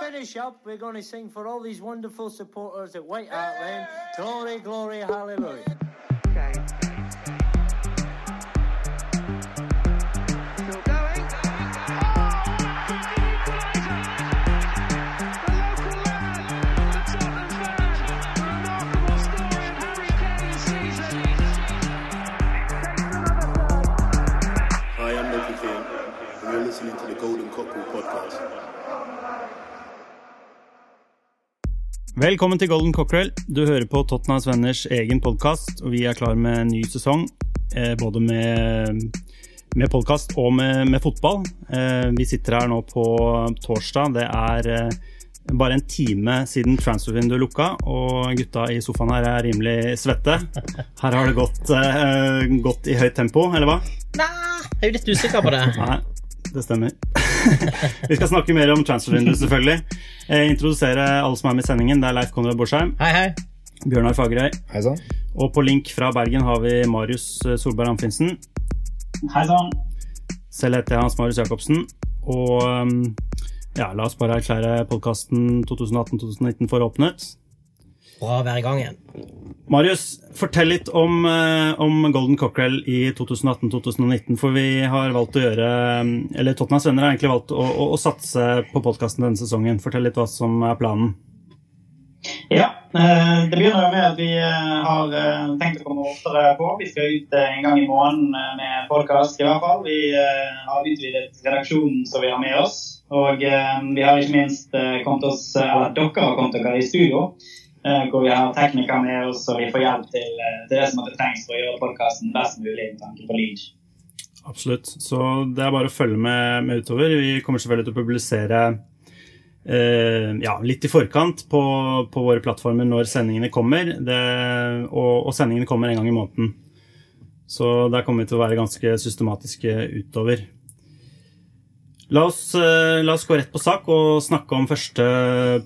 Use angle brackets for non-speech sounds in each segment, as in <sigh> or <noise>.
finish up, we're going to sing for all these wonderful supporters at White Hart Lane. Glory, glory, hallelujah. Okay. Still going. Hi, I'm Nicky and you're listening to the Golden Cockerel podcast. Velkommen til Golden Cockerel. Du hører på Tottenhams Venners egen podkast, og vi er klar med en ny sesong. Eh, både med, med podkast og med, med fotball. Eh, vi sitter her nå på torsdag. Det er eh, bare en time siden transfervinduet lukka, og gutta i sofaen her er rimelig svette. Her har det gått, gått i høyt tempo, eller hva? Nei, jeg er jo litt usikker på det. Nei, det stemmer. <laughs> vi skal snakke mer om transfervinduet, selvfølgelig. Eh, introdusere alle som er med i sendingen. Det er Leif Konrad Borsheim, Hei, hei. Bjørnar Fagerøy, Hei sann. og på link fra Bergen har vi Marius eh, Solberg Amfinsen. Hei sann. Selv heter jeg Hans Marius Jacobsen. Og um, ja, la oss bare erklære podkasten 2018-2019 for åpnet. Bra i gang igjen. Marius, fortell litt om, eh, om Golden Cockrell i 2018-2019. For vi har valgt å gjøre Eller Tottenhams venner har egentlig valgt å, å, å satse på podkasten denne sesongen. Fortell litt hva som er planen. Ja, eh, det begynner jo med at vi eh, har eh, tenkt å komme oftere på. Vi skal ut eh, en gang i måneden eh, med podkast, i hvert fall. Vi eh, har utvidet redaksjonen som vi har med oss. Og eh, vi har ikke minst eh, kommet oss, eller dere har kommet dere i studio. Eh, Hvor vi har teknikere med oss, og vi får hjelp til, eh, til det som måtte trengs for å gjøre podkasten best mulig med tanke på lyd. Absolutt. Så det er bare å følge med, med utover. Vi kommer selvfølgelig til å publisere eh, ja, litt i forkant på, på våre plattformer når sendingene kommer. Det, og, og sendingene kommer en gang i måneden. Så der kommer vi til å være ganske systematiske utover. La oss, eh, la oss gå rett på sak og snakke om første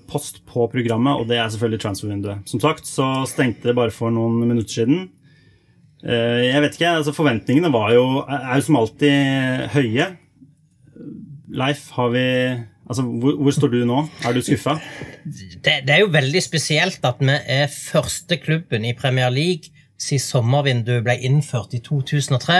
post på programmet, og det er selvfølgelig transfervinduet. Som sagt så stengte det bare for noen minutter siden. Eh, Jeg vet ikke, altså Forventningene var jo, er jo som alltid høye. Leif, har vi Altså, hvor, hvor står du nå? Er du skuffa? Det, det er jo veldig spesielt at vi er første klubben i Premier League siden sommervinduet ble innført i 2003,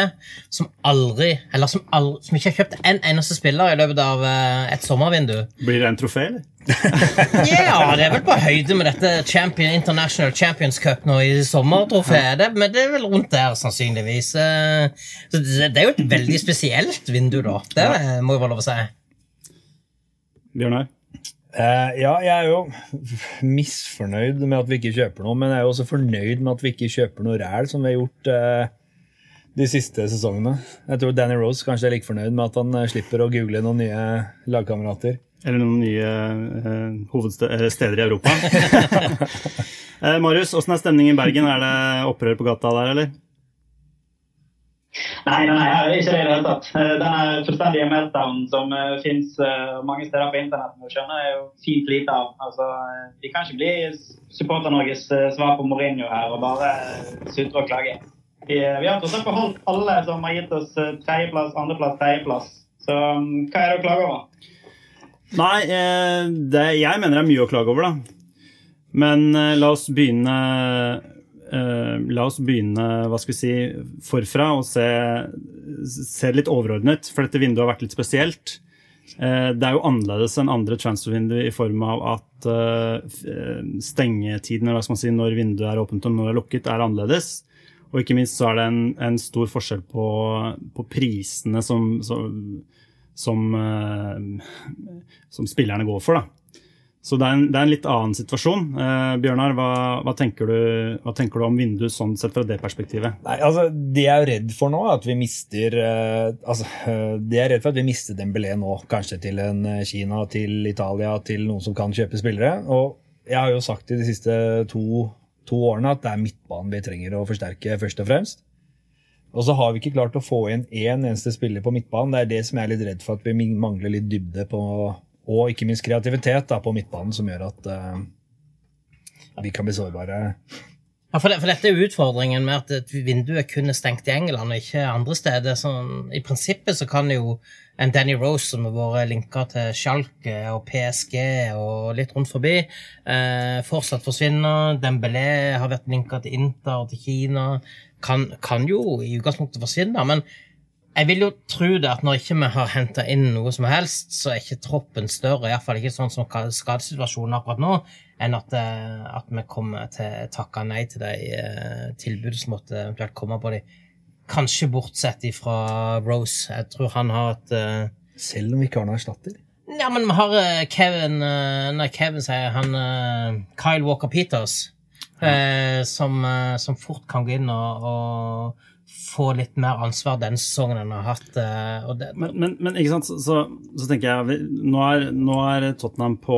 som aldri, eller som, aldri, som ikke har kjøpt en eneste spiller i løpet av eh, et sommervindu. Blir det en trofé, eller? <laughs> Ja, det er vel på høyde med dette Champion, International Champions Cup nå i sommer, tror. Det, men det er vel rundt der, sannsynligvis. Eh, Så det, det er jo et veldig spesielt vindu, da. Det må jo være lov å si. Bjørnar? Eh, ja, jeg er jo misfornøyd med at vi ikke kjøper noe, men jeg er jo også fornøyd med at vi ikke kjøper noe ræl, som vi har gjort eh, de siste sesongene. Jeg tror Danny Rose kanskje er like fornøyd med at han eh, slipper å google noen nye lagkamerater. Eller noen nye eh, hovedste- steder i Europa? <laughs> eh, Marius, åssen er stemningen i Bergen? Er det opprør på gata der, eller? Nei, nei, nei, ikke det i det hele tatt. Eh, Denne fullstendige meltdownen som finnes fins mange steder på internett, må skjønne, er jo fint lite av. Altså, eh, de kan ikke bli Supporter-Norges eh, svar på Mourinho her og bare sutre og klage. Vi, eh, vi har tross alt beholdt alle som har gitt oss tredjeplass, andreplass, tredjeplass. Så um, hva er det å klage over? Nei, eh, det, jeg mener det er mye å klage over, da. Men eh, la oss begynne eh, La oss begynne hva skal vi si, forfra og se, se litt overordnet, for dette vinduet har vært litt spesielt. Uh, det er jo annerledes enn andre transfervinduer i form av at uh, stengetiden, hva skal man si, når vinduet er åpent og når det er lukket, er annerledes. Og ikke minst så er det en, en stor forskjell på, på prisene som, som, som, eh, som spillerne går for. da. Så det er en, det er en litt annen situasjon. Eh, Bjørnar, hva, hva, tenker du, hva tenker du om vinduet sånn sett fra det perspektivet? Nei, altså, Det jeg er redd for nå, at vi mister eh, altså, eh, Det jeg er redd for at vi mister Dembélé nå, kanskje til en eh, Kina, til Italia, til noen som kan kjøpe spillere. Og jeg har jo sagt i de siste to, to årene at det er midtbanen vi trenger å forsterke først og fremst. Og så har vi ikke klart å få inn én eneste spiller på midtbanen. Det er det som jeg er litt redd for, at vi mangler litt dybde på, og ikke minst kreativitet da, på midtbanen, som gjør at uh, vi kan bli sårbare Ja, for, det, for dette er utfordringen med at et vinduet kun er stengt i England og ikke andre steder. Sånn, I prinsippet så kan jo en Danny Rose som har vært linka til Schalke og PSG og litt rundt forbi, eh, fortsatt forsvinne. Dembélé har vært linka til Inter og til Kina. Kan, kan jo i utgangspunktet forsvinne, men jeg vil jo tro det at når ikke vi har henta inn noe som helst, så er ikke troppen større, iallfall ikke sånn som skadesituasjonen akkurat nå, enn at, eh, at vi kommer til å takke nei til de tilbudet tilbudene som måtte eventuelt komme på dem. Kanskje bortsett fra Rose. Jeg tror han har et eh, Selv om vi ikke har noen erstatter? Ja, men vi har eh, Kevin eh, Nei, Kevin sier han eh, Kyle Walker Peters. eh, som, eh, som fort kan gå inn og, og få litt mer ansvar den sesongen han har hatt. eh, det, Men, men, men ikke sant, så, så, så tenker jeg vi- nå er, nå er Tottenham på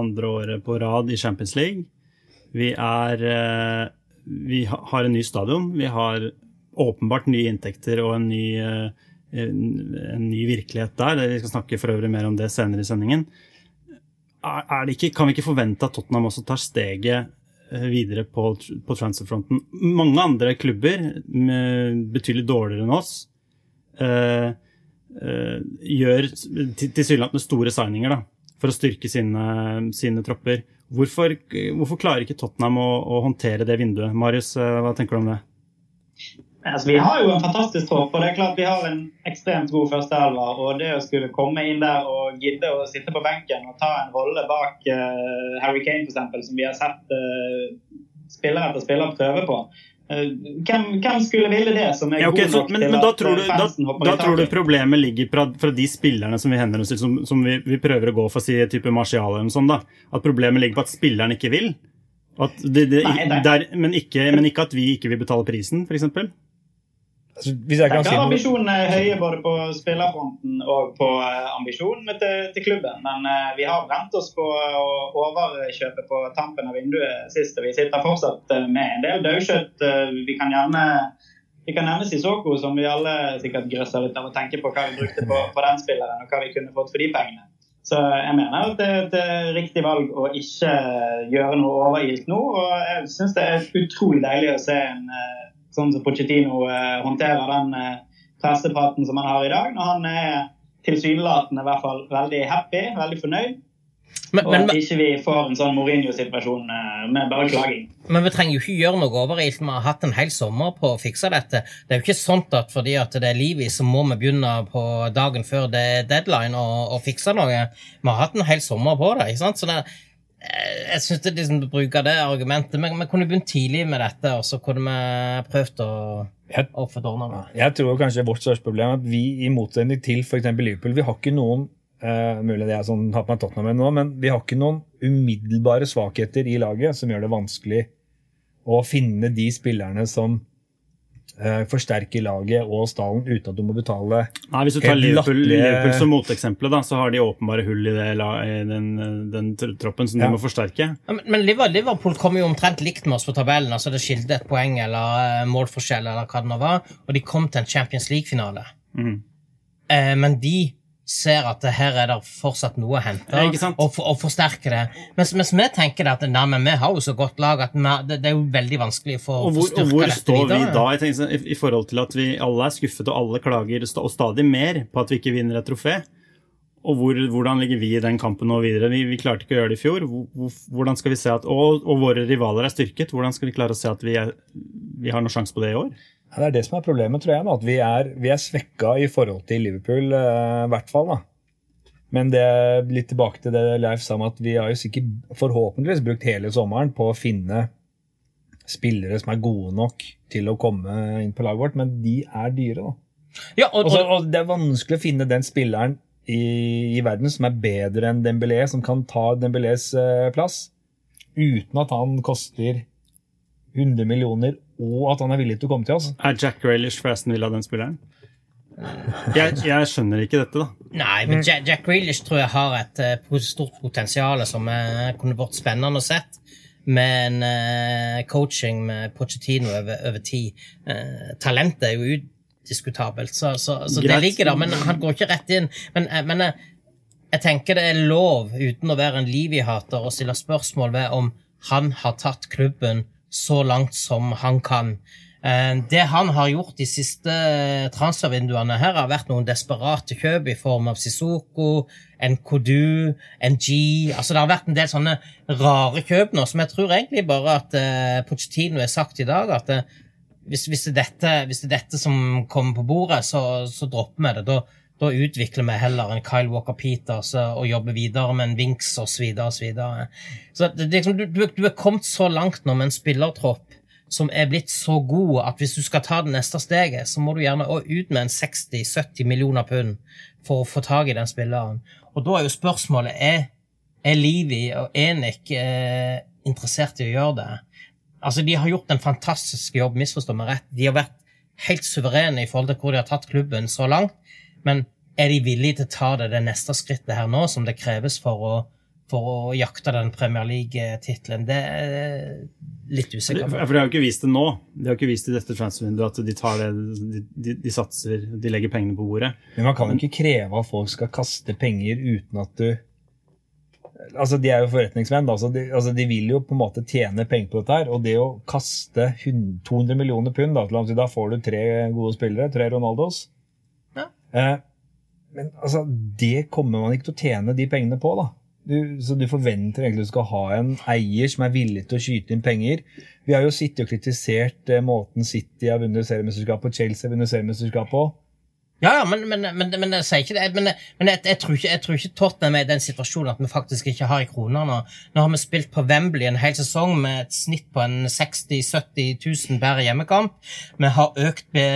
andre året på rad i Champions League. Vi er eh, Vi har en ny stadion. Vi har åpenbart nye inntekter og en ny, eh, en, ny virkelighet der. Vi skal snakke for øvrig mer om det senere i sendingen. Er, er ikke, kan vi ikke forvente at Tottenham også tar steget videre på, på transferfronten? Mange andre klubber, betydelig dårligere enn oss, eh, eh, gjør tilsynelatende store signinger da, for å styrke sine, sine tropper. Hvorfor, hvorfor klarer ikke Tottenham å, å håndtere det vinduet? Marius, eh, hva tenker du om det? Altså, vi har jo en fantastisk tropp, og det er klart vi har en ekstremt god førsteelver. Og det å skulle komme inn der og gidde å sitte på benken og ta en rolle bak uh, Harry Kane, f.eks., som vi har sett uh, spiller etter spiller prøve på eh, hvem, hvem skulle ville det, som er Ja, okay, god så, nok men, til men da at tror du, da, hopper da i tror du problemet ligger fra, fra de spillerne som vi henvender oss til, som, som vi, vi prøver å gå for, si type Martial eller noe sånt, da. At problemet ligger på at spilleren ikke vil? Det, det, Nei, der, men, ikke, men ikke at vi ikke vil betale prisen, f.eks.? Hvis jeg kan si ambisjonene høye både på spillerfronten og på ambisjonen ambisjonene til, til klubben. Men uh, vi har brent oss på å overkjøpe på tampen av vinduet sist, og vi sitter fortsatt eh, med en del daukjøtt. Uh, vi kan gjerne vi kan nevne Sissoko, som vi alle sikkert grøsser litt av å tenke på hva vi brukte på, på den spilleren, og hva vi kunne fått for de pengene. Så jeg mener at det er et eh, riktig valg å ikke gjøre noe overilt nå. Og jeg syns det er utrolig deilig å se en eh, sånn som Pochettino eh, håndterer den eh, pressepraten som han har i dag, når han er tilsynelatende i hvert fall veldig happy, veldig fornøyd. men, Og at ikke vi får en sånn Mourinho-situasjon eh, med bare klaging. men vi trenger jo ikke gjøre noe overilt. Vi har hatt en hel sommer på å fikse dette. Det er jo ikke sånn at fordi at det er liv i, så må vi begynne på dagen før det er deadline og, og fikse noe. Vi har hatt en hel sommer på det. ikke sant? Så det, jeg synes det er liksom å bruker det argumentet. men vi kunne begynt tidlig med dette, og så kunne vi prøvd å, Jeg- å det. Jeg tror kanskje vårt største problem er at vi, i motsetning til f.eks. Liverpool, vi har ikke noen uh, Mulig det er sånn har på meg Tottenham nå, men vi har ikke noen umiddelbare svakheter i laget som gjør det vanskelig å finne de spillerne som eh, forsterker laget og stallen uten at du må betale Nei, Hvis du tar Liverpool, Liverpool som moteksempel, da, så har de åpenbare hull i, det, i den, den troppen som Ja. de må forsterke. Ja, Men, men Liverpool, Liverpool kom jo omtrent likt med oss på tabellen. altså Det skilte et poeng eller eh, målforskjell, eller hva det nå var, og de kom til en Champions League-finale. Mm. Uh, men de ser at her er det fortsatt noe å hente, og, for, og forsterke det. Mens, mens vi tenker at nei, men vi har jo så godt lag at vi, det, det er jo veldig vanskelig for Og hvor, dette videre og hvor står vi da jeg tenker, sånn, i, i forhold til at vi alle er skuffet og alle klager og stadig mer på at vi ikke vinner et trofé? Og hvor, hvordan ligger vi i den kampen nå videre? Vi, vi klarte ikke å gjøre det i fjor. Hvor, hvor, hvordan skal vi se at, og, og våre rivaler er styrket. Hvordan skal vi klare å se at vi, er, vi har noen sjanse på det i år? Det er det som er problemet, tror jeg. Da, at vi er, vi er svekka i forhold til Liverpool, eh, i hvert fall. da. Men det litt tilbake til det Leif sa om at vi har jo sikkert forhåpentligvis brukt hele sommeren på å finne spillere som er gode nok til å komme inn på laget vårt, men de er dyre, da. Ja, og, Og, så- og, og det er vanskelig å finne den spilleren i, i verden som er bedre enn Dembélé, som kan ta Dembélés eh, plass, uten at han koster 100 millioner, og at han er villig til å komme til oss. Er Jack Grealish forresten Aston av den spilleren? Jeg, jeg skjønner ikke dette, da. Nei, men Jack, Jack Grealish tror jeg har et uh, stort potensial som uh, kunne vært spennende å sett. Men en eh, coaching med Pochettino over, over tid. Eh, talentet er jo udiskutabelt, så, så, så det ligger der. Men han går ikke rett inn. Men, men jeg tenker det er lov, uten å være en Livi-hater, å stille spørsmål ved om han har tatt klubben så langt som han kan. Eh, Det han har gjort de siste transfervinduene her, har vært noen desperate kjøp i form av Sissoko, NKDU, NG Altså det har vært en del sånne rare kjøp nå, som jeg tror egentlig bare at uh, Pochettino har sagt i dag, at uh, hvis, hvis, det er dette, hvis det er dette som kommer på bordet, så, så dropper vi det. Da, da utvikler vi heller en Kyle Walker Peters eh, og jobber videre med en Winks osv. Så, videre, og så, så liksom, du, du, er kommet så langt nå med en spillertropp som er blitt så god at hvis du skal ta det neste steget, så må du gjerne ut med en 60-70 millioner pund for å få tak i den spilleren. Og da er jo spørsmålet er, er Livi og Enik eh, interessert i å gjøre det. Altså, De har gjort en fantastisk jobb, misforstå meg rett. De har vært helt suverene i forhold til hvor de har tatt klubben så langt. Men er de villige til å ta det, det neste skrittet her nå, som det kreves for å, for å jakte den Premier League-tittelen? Det er litt usikker. For de har jo ikke vist det nå. De har ikke vist i dette transfervinduet at de tar det, de, de, de satser, de legger pengene på bordet. Men man kan jo ikke kreve at folk skal kaste penger uten at du Altså, De er jo forretningsmenn, da, Altså, de, altså, de vil jo på en måte tjene penger på dette. her, Og det å kaste 100, 200 millioner pund, da, til da får du tre gode spillere, tre Ronaldos Men altså, det kommer man ikke til å tjene de pengene på. da. Du, så du forventer egentlig at du skal ha en eier som er villig til å skyte inn penger. Vi har jo sittet og kritisert eh, måten City har vunnet seriemesterskapet på, Chelsea har vunnet seriemesterskapet på. Ja, ja, men, men, men, men jeg sier ikke det. Men, jeg, jeg, tror ikke, jeg tror ikke Tottenham er i den situasjonen at vi faktisk ikke har i kroner nå. Nå har vi spilt på Wembley en hel sesong med et snitt på en 60 000-70 000 hver hjemmekamp. Vi har økt be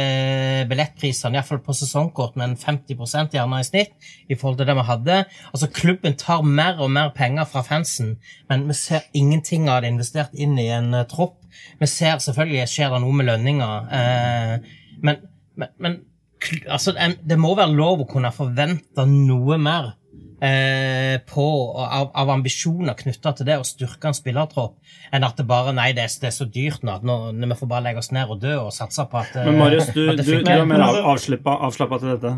billettprisene, iallfall på sesongkort, med en 50 gjerne i snitt i forhold til det vi hadde. Altså, Klubben tar mer og mer penger fra fansen, men vi ser ingenting av det investert inn i en uh, tropp. Vi ser selvfølgelig skjer det noe med lønninger, uh, men, men altså, det må være lov å kunne forvente noe mer eh, på, av, av, ambisjoner knytta til det å styrke en spillertropp, enn at det bare nei, det er, det er så dyrt nå at nå, vi får bare legge oss ned og dø og satse på at Men Marius, du, du, du er mer avslappa til dette?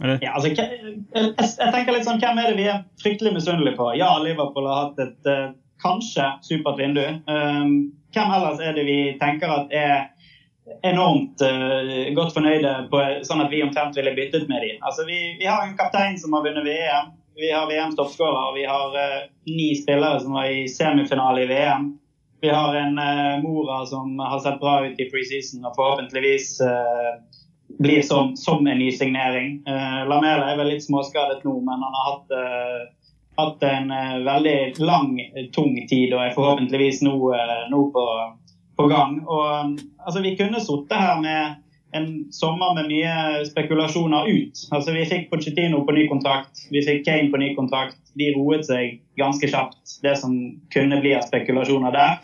Eller? Ja, altså, jeg, jeg, tenker litt sånn, Hvem er det vi er fryktelig misunnelige på? Ja, Liverpool har hatt et uh, kanskje supert vindu. Um, hvem ellers er det vi tenker at er enormt uh, godt fornøyde på, sånn at vi omtrent ville byttet med dem. Altså, vi, vi, har en kaptein som har vunnet VM. Vi har VMs toppskårer. Vi har uh, ni spillere som var i semifinale i VM. Vi har en uh, Mora som har sett bra ut i preseason og forhåpentligvis blir som, som, en ny signering. Lamela er vel litt småskadet nå, men han har hatt, hatt en veldig lang, tung tid og er forhåpentligvis nå, nå på på gang. Og altså, Vi kunne sittet her med en sommer med mye spekulasjoner ut. Altså, Vi fikk Pochettino på ny kontrakt, vi fikk Kane på ny kontrakt. De roet seg ganske kjapt, det som kunne bli av spekulasjoner der.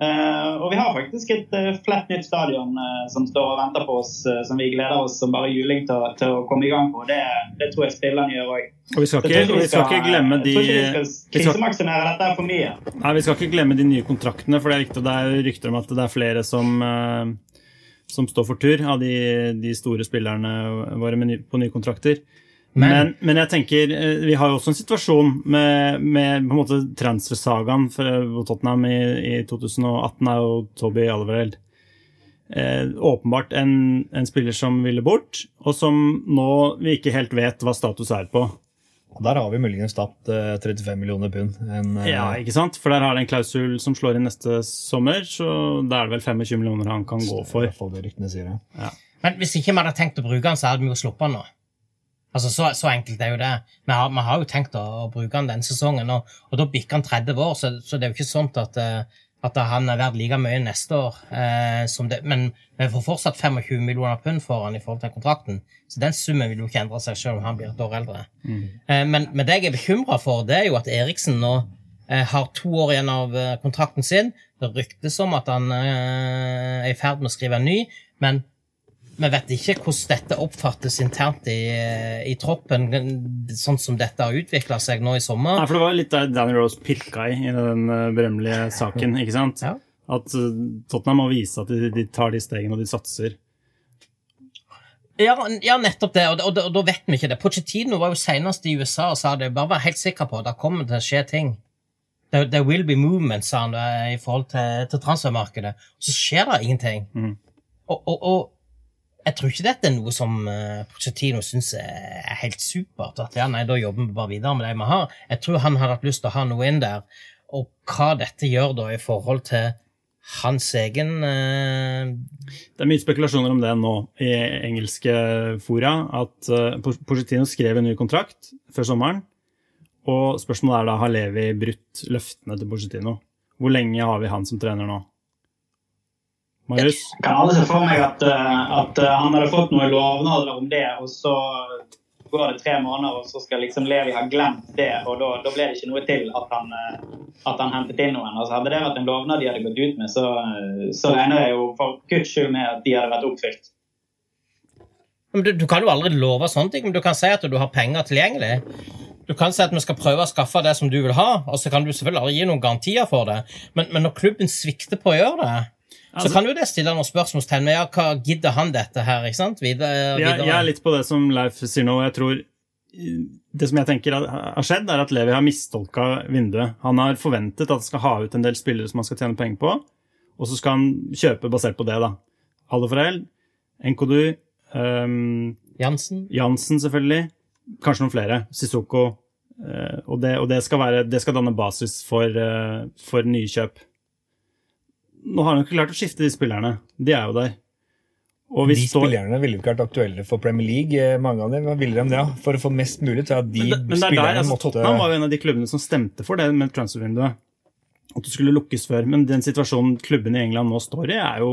Uh, og vi har faktisk et uh, flett nytt stadion uh, som står og venter på oss, som vi gleder oss som bare juling til, til, å komme i gang på. Det, det tror jeg spillerne gjør òg. Og vi skal ikke, vi skal, ikke glemme de vi skal dette er for mye. Nei, Vi skal ikke glemme de nye kontraktene, for det er viktig. Det er rykter om at det er flere som, som står for tur av de, de store spillerne våre ny, på nye kontrakter. Men, men, men, jeg tenker, eh, vi har jo også en situasjon med, med på en måte transfer-sagaen for Tottenham i, i, 2018 er jo Toby Alvereld. Eh, åpenbart en, en, spiller som ville bort, og som nå vi ikke helt vet hva status er på. Og Der har vi muligens tapt eh, 35 millioner pund. En, eh... Ja, ikke sant? For der har det en klausul som slår inn neste sommer, så da er det vel 25 millioner han kan gå for. Det er i hvert fall det ryktene sier, ja. Men hvis ikke vi hadde tenkt å bruke han, så hadde vi jo sluppet han nå. Altså, så, så, enkelt er jo det. Vi har, vi har jo tenkt å, å, bruke han denne sesongen, og, og da bikker han 30 år, så, så, det er jo ikke sånn at, eh, at han er verdt like mye neste år. Eh, som det, men vi får fortsatt 25 millioner pund for han i forhold til kontrakten, så den summen vil jo ikke endre seg selv om han blir et år eldre. Mm. Eh, men, men, det jeg er bekymra for, det er jo at Eriksen nå eh, har to år igjen av eh, kontrakten sin. Det ryktes om at han eh, er i ferd med å skrive en ny, men vi vet ikke hvordan dette oppfattes internt i, i troppen, sånn som dette har utvikla seg nå i sommer. Nei, for Det var litt der Danny Rose pirka i i den eh, berømmelige saken. ikke sant? Ja. At eh, Tottenham må vise at de, de, tar de stegene og de satser. Ja, ja nettopp det, og, og, og, da vet vi ikke det. Pochettino var jo senest i USA og sa det. Bare vær helt sikker på at det kommer til å skje ting. there, there will be movement, sa han eh, i forhold til, til transfermarkedet. Så skjer det ingenting. Mm. Og, og jeg tror ikke dette er noe som uh, Pochettino syns er helt supert. At ja, nei, da jobber vi bare videre med det vi har. Jeg tror han har hatt lyst til å ha noe inn der. Og hva dette gjør da i forhold til hans egen uh... Det er mye spekulasjoner om det nå i engelske fora. At uh, Pochettino skrev en ny kontrakt før sommeren. Og spørsmålet er da har Levi brutt løftene til Pochettino. Hvor lenge har vi han som trener nå? Marius? Jeg kan aldri se for meg at, eh, at eh, han hadde fått noen lovnader om det, og så går det tre måneder, og så skal liksom Levi ha glemt det, og da, da ble det ikke noe til at han, eh, at han hentet inn noen. Altså, hadde det vært en lovnad de hadde gått ut med, så, så regner jeg jo for guds skyld med at de hadde vært oppfylt. Men du, du kan jo aldri love sånne ting, men du kan si at du har penger tilgjengelig. Du kan si at vi skal prøve å skaffe det som du vil ha, og så kan du selvfølgelig aldri gi noen garantier for det. Men, men når klubben svikter på å gjøre det, så Altså- kan jo det stille noen spørsmålstegn med ja, hva gidder han dette her, ikke sant? Videre, Jeg, videre. jeg er litt på det som Leif sier nå. Jeg tror Det som jeg tenker har skjedd, er at Levi har mistolka vinduet. Han har forventet at han skal ha ut en del spillere som han skal tjene penger på, og så skal han kjøpe basert på det, da. Aldeforel, Nkodu, um, Jansen? Jansen selvfølgelig, kanskje noen flere. Sissoko. Uh, og, det, og det, skal være, det skal danne basis for, uh, for nye kjøp. Nå har han ikke klart å skifte de spillerne. De er jo der. De spillerne ville jo ikke vært aktuelle for Premier League. eh, Mange av dem Hva ville de det. For å få mest mulig til at de men, det, men det er der, spillerne altså, måtte Tottenham var jo en av de klubbene som stemte for det med transfervinduet. At det skulle lukkes før. Men den situasjonen klubbene i England nå står i, er jo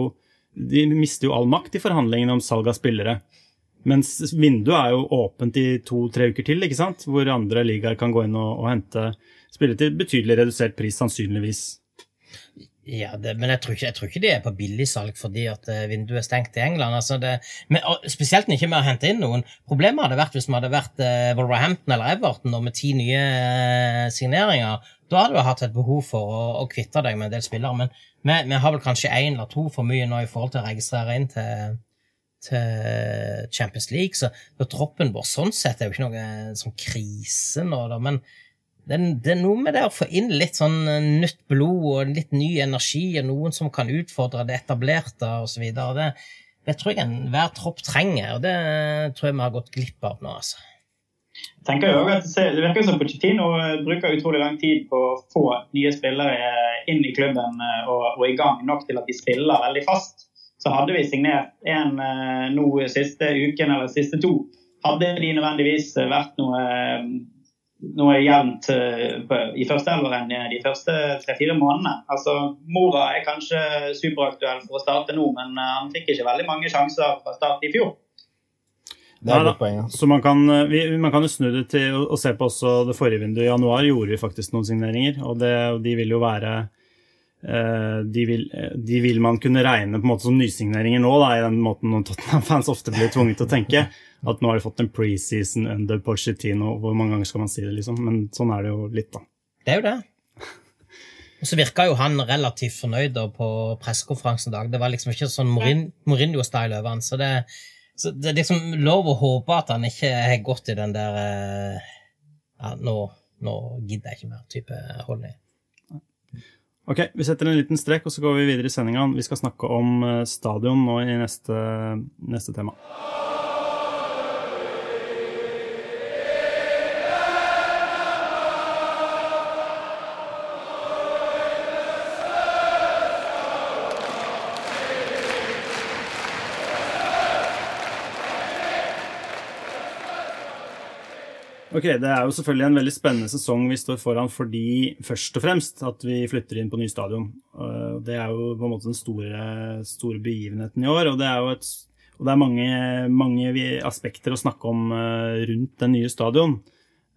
De mister jo all makt i forhandlingene om salg av spillere. Mens vinduet er jo åpent i to-tre uker til, ikke sant? hvor andre ligaer kan gå inn og, og hente spillere til betydelig redusert pris, sannsynligvis. Ja, det, men jeg tror, ikke, jeg tror ikke de er på billigsalg fordi at eh, vinduet er stengt i England. Altså det, men, spesielt ikke med å hente inn noen. Problemet hadde vært hvis vi hadde vært eh, Wolverhampton eller Everton og med ti nye eh, signeringer. Da hadde du hatt et behov for å, å kvitte deg med en del spillere. Men vi, vi har vel kanskje én eller to for mye nå i forhold til å registrere inn til, til Champions League. Så, så troppen vår sånn sett er jo ikke noe sånn krise nå, da. Men det, er- noe med det å få inn litt sånn eh, nytt blod og litt ny energi, og noen som kan utfordre det etablerte osv. Det, det tror jeg enhver tropp trenger, og det tror jeg vi har gått glipp av nå. altså. Jeg tenker jo at det virker som Pochettino eh, bruker utrolig lang tid på å få nye spillere eh, inn i klubben eh, og, og i gang nok til at de spiller veldig fast. Så hadde vi signert en eh, nå siste uken eller siste to, hadde de nødvendigvis eh, vært noe, eh, noe jevnt i første i enn eh, de første tre-fire månedene. Altså, Mora er kanskje superaktuell for å starte nå, men eh, han fikk ikke veldig mange sjanser fra start i fjor. Det er et godt poeng. Ja. Så man kan, eh, vi, man kan jo snu det til å, se på også det forrige vinduet. I januar gjorde vi faktisk noen signeringer, og, det, og de vil jo være eh, de vil, eh, de vil man kunne regne på en måte som nysigneringer nå, da, i den måten Tottenham-fans ofte blir tvunget til å tenke. At nå har de fått en preseason under Pochettino. Hvor mange ganger skal man si det, liksom? Men sånn er det jo litt, da. Det er jo det. Og så virka jo han relativt fornøyd da på pressekonferansen i dag. Det var liksom ikke sånn Mourinho-style over han. Så det, så det er liksom lov å håpe at han ikke har gått i den der eh, ja, nå, nå gidder jeg ikke mer type holdning. Ok, vi setter en liten strek, og så går vi videre i sendinga. Vi skal snakke om eh, stadion nå i neste, neste tema. Ok, Det er jo selvfølgelig en veldig spennende sesong vi står foran fordi først og fremst at vi flytter inn på ny stadion. Det er jo på en måte den store, store begivenheten i år. Og det er jo et, det er mange, mange aspekter å snakke om eh, rundt den nye stadion.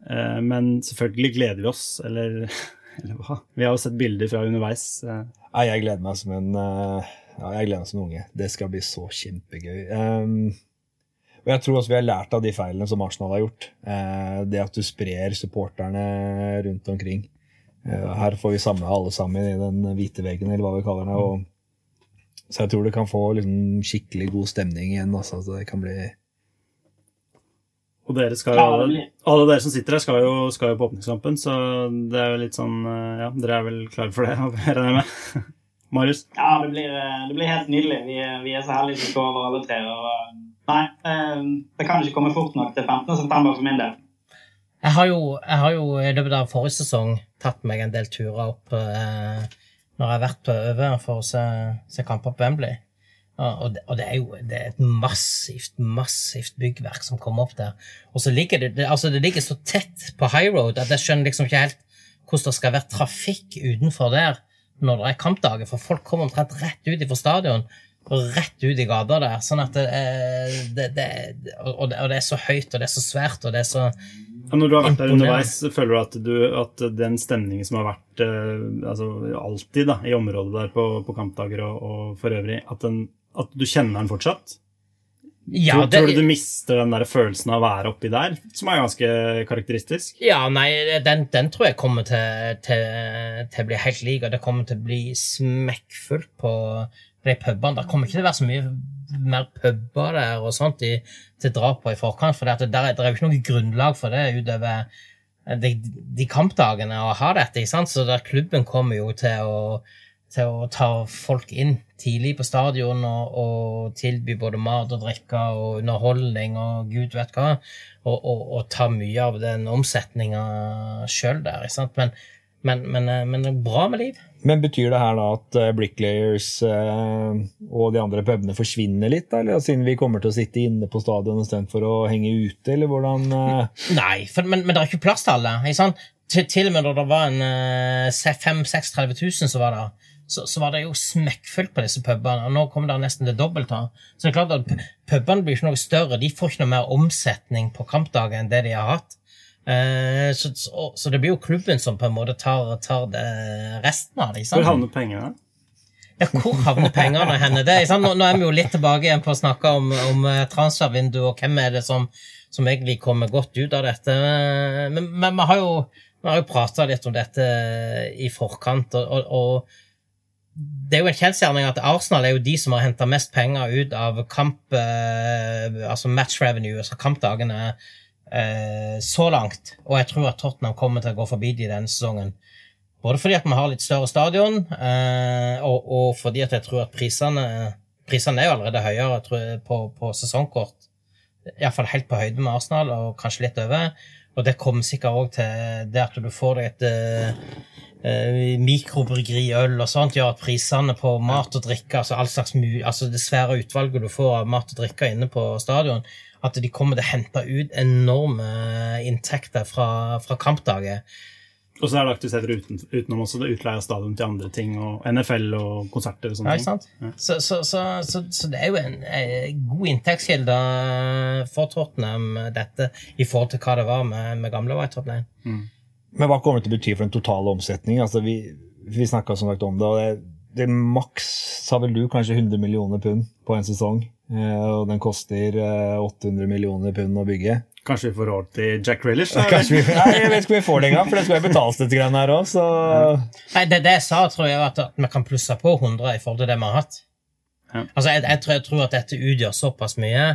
Eh, Men selvfølgelig gleder vi oss, eller, <laughs> eller hva? Vi har jo sett bilder fra underveis. eh. Jeg gleder meg som en eh, ja, jeg gleder meg som en unge. Det skal bli så kjempegøy. Og jeg tror også vi har lært av de feilene som Arsenal har gjort. Eh, det at du sprer supporterne rundt omkring. Eh, her får vi samla alle sammen i den hvite veggen, eller hva vi kaller det. Og, så jeg tror det kan få liksom, skikkelig god stemning igjen. Altså, så det kan bli Og dere skal jo, alle dere som sitter her, skal jo, skal jo på åpningskampen, så det er jo litt sånn eh, Ja, dere er vel klare for det, <laughs> regner jeg med? Marius? Ja, det blir, det blir helt nydelig. Vi, er- vi er så heldige som står over alle tre. Og, nei, eh, det kan ikke komme fort nok til 15. september for min del. Jeg har, jo, jeg har jo i løpet av forrige sesong tatt meg en del turer opp eh, når jeg har vært på over for å se, se kamper på Wembley. Og det, og det er jo det er et massivt, massivt byggverk som kommer opp der. Og så ligger det, det, altså det ligger så tett på high road at jeg skjønner liksom ikke helt hvordan det skal være trafikk utenfor der når det er kampdager, for folk kommer omtrent rett ut fra stadion rett ut i gata der. sånn at det, er- det, det, og, det, og det er så høyt, og det er så svært, og det er så Ja, når du har vært der underveis, føler du at, du at den stemningen som har vært eh, altså, alltid da, i området der på, på kampdager og, og for øvrig, at, den, at du kjenner den fortsatt? Ja, tror, det, tror du du mister den der følelsen av å være oppi der, som er ganske karakteristisk? Ja, nei, den, den tror jeg kommer til, til, til å bli helt lik, og det kommer til å bli smekkfullt på de pubene. Det kommer ikke til å være så mye mer puber der og sånt i, til drap på i forkant, for det, der, er- det er jo ikke noe grunnlag for det utover de, de kampdagene å ha dette, ikke sant? så der klubben kommer jo til å, til å ta folk inn tidlig på stadion og, og tilby både mat og drikke og underholdning og gud vet hva, og, og, og ta mye av den omsetninga sjøl der. ikke sant? Men, men, men, eh, men det er bra med liv. Men betyr det her da at eh, Bricklayers eh, og de andre pubene forsvinner litt, da? Eller siden vi kommer til å sitte inne på stadion istedenfor å henge ute, eller hvordan eh? Nei, for, men, men det er ikke plass til alle. ikke sant? Til, til og med da det var en uh, 5 36 000 som var der, så, så var det jo smekkfullt på disse pubene. Og nå kommer det nesten det dobbelte. Så det er klart at pubene blir ikke noe større. De får ikke noe mer omsetning på kampdagen enn det de har hatt. Eh, så, så, så det blir jo klubben som på en måte tar, tar resten av det. Hvor havner pengene? Ja, hvor havner pengene henne? Det? Nå, nå er vi jo litt tilbake igjen på å snakke om, om transfervinduet, og hvem er det som, som egentlig kommer godt ut av dette. Men, men vi har jo, vi har jo prata litt om dette i forkant, og, og, det er jo en kjensgjerning at Arsenal er jo de som har henta mest penger ut av kamp, eh, altså match revenue, altså kampdagene, eh, så langt. Og jeg tror at Tottenham kommer til å gå forbi de denne sesongen. Både fordi at vi har litt større stadion, eh, og, og fordi at jeg tror at prisene Prisene er jo allerede høyere jeg på, på sesongkort. Iallfall helt på høyde med Arsenal, og kanskje litt over. Og det kommer sikkert òg til det at du får deg et eh, eh, mikrobryggeriøl og sånt, gjør at prisene på mat og drikke, altså all slags altså det svære utvalget du får av mat og drikke inne på stadion, at de kommer til å hente ut enorme inntekter fra, fra kampdager. Og så er det aktiviteter uten, utenom også det utleie av stadion til andre ting, og NFL og konserter og Ja, sånne ikke sant? Ja. Så, så, så, så, så det er jo en, en god inntektskilde for Tottenham, dette, i forhold til hva det var med, med gamle White Top Lane. Men hva kommer det til å bety for den totale omsetningen? Altså, vi vi snakka som sagt om det, og det, det maks sa vel du kanskje 100 millioner pund på en sesong. Eh, Og den koster eh, 800 millioner pund å bygge. Kanskje vi får råd til Jack Relish? <laughs> vi, nei, jeg vet ikke om vi får det engang, for det skal jo betales litt grann her òg, så Nei, det, det jeg sa, tror jeg at, at vi kan plusse på 100 i forhold til det vi har hatt. Ja. Altså, jeg, jeg, tror, jeg tror at dette utgjør såpass mye,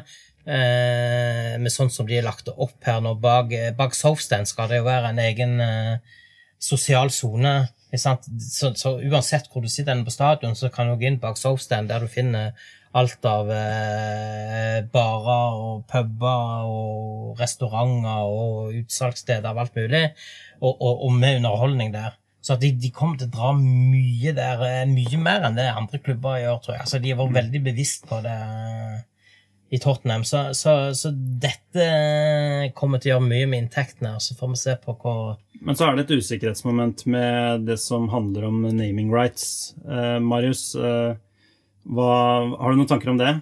eh, med sånn som de er lagt opp her nå. Bak, bak Softstand skal det jo være en egen eh, sosial sone. Så, så uansett hvor du sitter på stadion, så kan du gå inn bak Softstand, der du finner alt av eh, barer og puber og restauranter og utsalgssteder av alt mulig, og, og, og med underholdning der. Så de, de kommer til å dra mye der, eh, mye mer enn det andre klubber gjør, tror jeg. Altså, de har vært veldig bevisst på det eh, i Tottenham. Så, så, så dette kommer til å gjøre mye med inntektene, så får vi se på hva Men så er det et usikkerhetsmoment med det som handler om naming rights. Eh, Marius, eh, hva, har du noen tanker om det?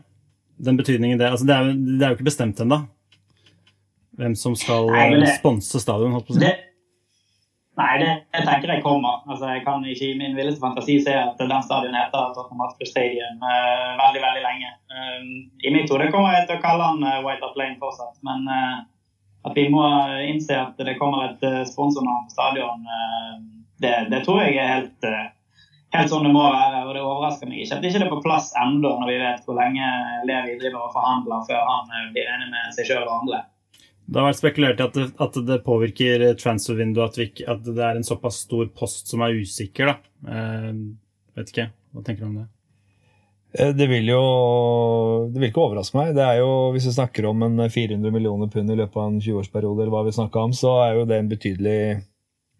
Den betydningen det altså Det er, det er jo ikke bestemt ennå. Hvem som skal Nei, eh, sponse stadion, holdt på å si. Nei, det jeg tenker jeg kommer. Altså, jeg kan ikke i min villeste fantasi se at den stadion heter Tottenham Hotspur Stadium uh, veldig, veldig lenge. Um, I mitt hode kommer jeg til å kalle den uh, White Up Lane fortsatt, men uh, at vi må innse at det kommer et uh, sponsornavn på stadion, eh, det, det tror jeg er helt, eh, helt sånn det må være. Og det overrasker meg ikke at det ikke er på plass ennå, når vi vet hvor lenge Levi driver og forhandler før han eh, blir enig med seg sjøl og andre. Det har vært spekulert i at det, at det påvirker transfervinduet, at, vi at det er en såpass stor post som er usikker. da. Eh, vet ikke. Hva tenker du om det? Eh, Det vil jo det vil ikke overraske meg. Det er jo, Hvis vi snakker om en 400 millioner pund i løpet av en 20-årsperiode, eller hva vi snakker om, så er jo det en betydelig,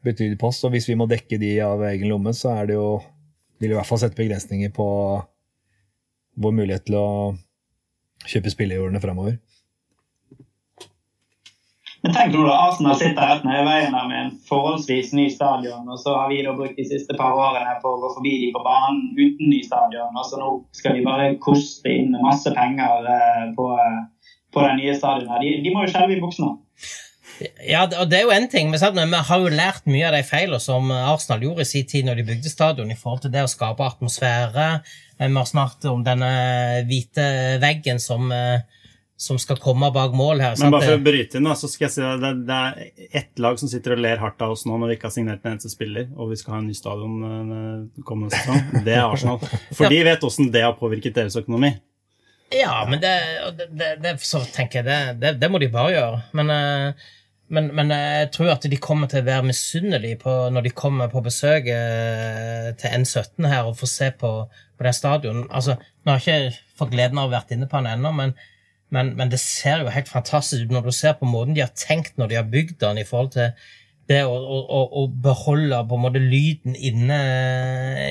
betydelig post. Og hvis vi må dekke de av egen lomme, så er det jo vil i hvert fall sette begrensninger på vår mulighet til å kjøpe spillejordene framover. Men tenk nå da, Arsenal sitter rett nede i veien med en forholdsvis ny stadion, og så har vi da brukt de siste par årene på å gå forbi de på banen uten ny stadion, og så nå skal vi bare koste inn masse penger eh, på, eh, på den nye stadionet. De, de må jo skjelve i buksene. Ja, og det er jo en ting, men sant, men vi har jo lært mye av de feilene som Arsenal gjorde i sin tid når de bygde stadion, i forhold til det å skape atmosfære. Eh, Vi har snakket om denne hvite veggen som, eh, som skal komme bak mål her. Men bare for å bryte inn, så skal jeg si det, det er ett lag som sitter og ler hardt av oss nå når vi ikke har signert en eneste spiller, og vi skal ha en ny stadion eh, kommende sesong. Det er Arsenal. <laughs> For de vet åssen det har påvirket deres økonomi. Ja, men det, det, det, så tenker jeg, det, det, må de bare gjøre. Men, eh, men, men jeg tror at de kommer til å være misunnelige når de kommer på besøk eh, til N17 her og får se på, på det stadion. Altså, nå har jeg ikke fått gleden av å vært inne på den ennå, men, men, men det ser jo helt fantastisk ut når du ser på måten de har tenkt når de har bygd den, i forhold til det å, å, å, beholde på en måte lyden inne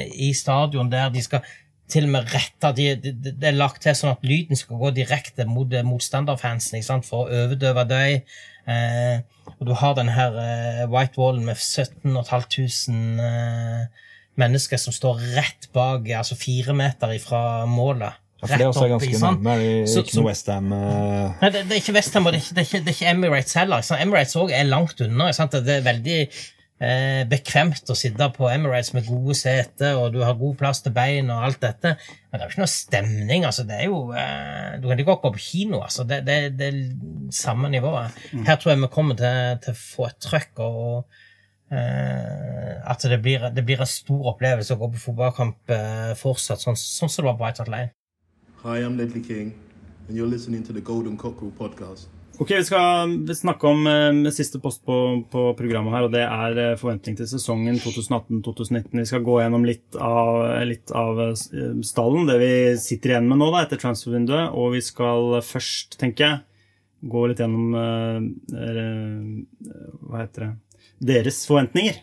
i stadion der de skal til og med rette de, de, de, Det er lagt til sånn at lyden skal gå direkte mot eh, motstanderfansen for å overdøve deg. Eh, og du har den her eh, White Wallen med 17 500 eh, mennesker som står rett bak, altså fire meter ifra målet. Ja, for det er opp, ganske nærme. Er det Så- ikke noe Westham uh, Nei, det, det er ikke Westham, og det er ikke, det er ikke, det er ikke Emirates heller. Emirates også er langt unna. sant? Det er veldig eh, bekvemt å sitte på Emirates med gode seter, og du har god plass til bein og alt dette. Men det er jo ikke noe stemning. altså. Det er jo, eh, Du kan ikke gå på kino. altså. Det, det, det er samme nivået. Her tror jeg vi kommer til, til å få et trøkk. og Uh, At det blir, det blir en stor opplevelse å gå på fotballkamp uh, fortsatt, sånn, sånn som det var på Hart Lane. Hi, I'm Ledley King, and you're listening to the Golden Cockerel podcast. Ok, Vi skal snakke om eh, siste post på, på programmet her, og det er eh, forventning til sesongen 2018-2019. Vi skal gå gjennom litt av, litt av eh, stallen, det vi sitter igjen med nå da, etter transfervinduet. Og vi skal først, tenker jeg, gå litt gjennom eh, eh, Hva heter det Deres forventninger.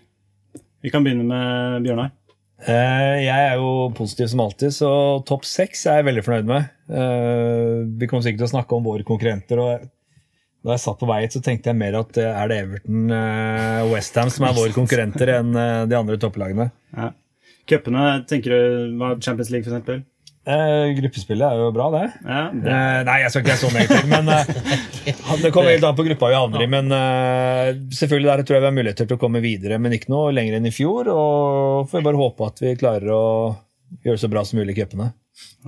Vi kan begynne med Bjørnar. Eh, Jeg er jo positiv som alltid, så topp seks er jeg veldig fornøyd med. Vi kommer sikkert til å snakke om våre konkurrenter. og Da jeg satt på vei hit, så tenkte jeg mer at eh, er det Everton og Westham som er våre konkurrenter enn eh, de andre topplagene. Ja. Cupene, tenker du hva Champions League, eksempel? Eh, Gruppespillet er jo bra, det. Ja, det, Eh, Nei, jeg skal ikke være så negativ, men eh, <laughs> det kommer helt an på gruppa vi havner i. Men eh, selvfølgelig der tror jeg vi har muligheter til å komme videre, men ikke noe lenger enn i fjor. Og får vi bare håpe at vi klarer å gjøre det så bra som mulig i cupene.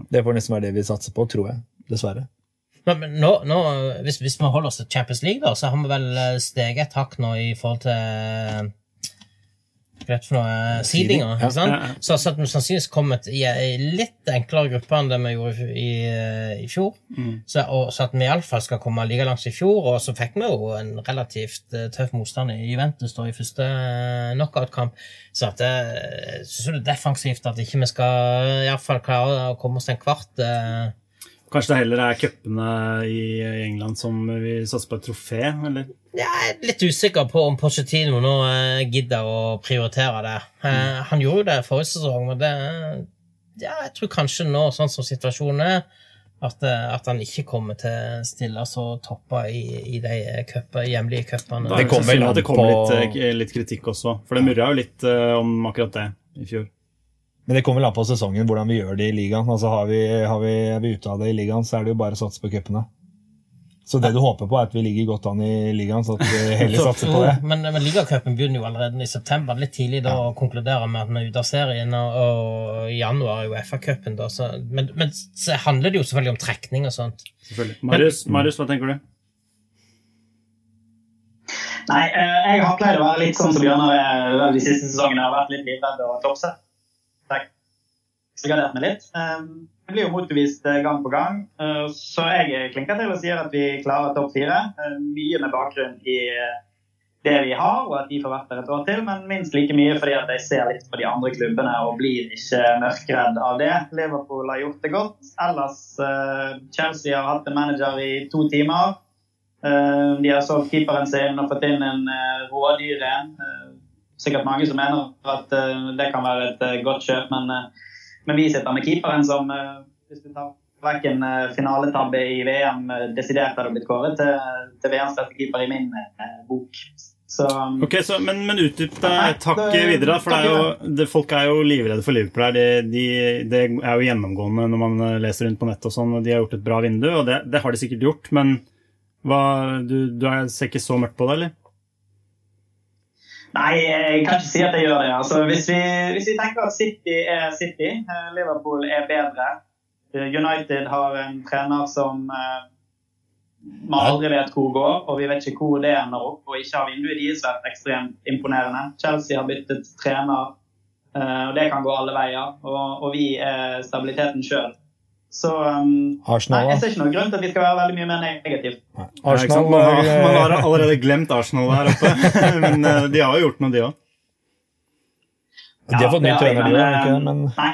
Det får nesten være det vi satser på, tror jeg. Dessverre. Men, men nå, nå, hvis, hvis vi holder oss til Champions League, da, så har vi vel eh, steget et hakk nå i forhold til eh, det for noe, eh, seedinga. Ja, ja, ja. Så, så at vi sannsynligvis kommet i en litt enklere gruppe enn det vi gjorde i, i, fjor. Mm. Så, og, så at vi iallfall skal komme like langt som i fjor. Og så fikk vi jo en relativt tøff motstand i Juventus da, i første knockout-kamp. Så at jeg synes det er defensivt at ikke vi skal i fall klare å komme oss til en kvart. eh, Kanskje det heller er cupene i England som vi satser på et trofé, eller? Jeg er litt usikker på om Pochettino nå eh, gidder å prioritere det. Mm. han gjorde jo det forrige sesong, men det ja, jeg tror kanskje nå, sånn som situasjonen er, at, eh, at han ikke kommer til å stille så toppa i, i de køpper, hjemlige cupene. Det vel kommer på- litt, eh, litt kritikk også, for det murra jo litt eh, om akkurat det i fjor. Men det kommer vel an på sesongen, hvordan vi gjør det i ligaen. Altså har vi, har vi, Er vi ute av det i ligaen, så er det jo bare å satse på cupene. Så det du håper på, er at vi ligger godt an i ligaen, så at vi heller <laughs> satser på det. Men, men ligacupen begynner jo allerede i september. Litt tidlig da å konkludere med at vi er ute av serien, og, i januar er jo FA-cupen. da. Så, men, men så handler det jo selvfølgelig om trekning og sånt. Marius, Marius hva tenker du? Nei, eh, jeg har pleid å være litt sånn som Bjørnar er de siste sesongene. Jeg har vært litt livredd og toppsett. Gardert meg litt. Eh, Jeg blir jo motbevist eh, gang på gang, eh, så jeg klinker til og sier at vi klarer topp fire. Eh, Mye med bakgrunn i det vi har, og at de får vært der et år til, men minst like mye fordi at jeg ser litt på de andre klubbene og blir ikke mørkredd av det. Liverpool har gjort det godt. Ellers Chelsea har hatt en manager i to timer. De har solgt keeperen sin og fått inn en rådyr en. Sikkert mange som mener at det kan være et godt kjøp, men, men vi sitter med keeperen som, eh, hvis du tar vekk en eh, finaletabbe i VM, eh, desidert hadde blitt kåret til, til VMs beste keeper i min bok. Så Ok, så, Men, men utdyp deg takket videre, for for det er jo, det, folk er jo livredde for Liverpool her. De, de, det er jo gjennomgående når man leser rundt på nettet og sånn, og de har gjort et bra vindu, og det, det har de sikkert gjort, men hva, du, du er, ser ikke så mørkt på det, eller? Nei, jeg kan ikke si at jeg gjør det. Altså, hvis, vi, hvis vi tenker at City er City, eh, Liverpool er bedre eh, United har en trener som eh, man aldri vet hvor går, og vi vet ikke hvor det ender opp. Og ikke har vinduet deres vært ekstremt imponerende. Chelsea har byttet trener, eh, og det kan gå alle veier. Og, og vi er stabiliteten sjøl. Så um, nei, jeg ser ikke noen grunn til at vi skal være veldig mye mer negativ. Ja, ikke sant? Arsenal man, har, er, <laughs> man har allerede glemt Arsenal her oppe, <laughs> men eh, de har jo gjort noe, de òg. De har fått ny trener, de òg, eh, Men Nei,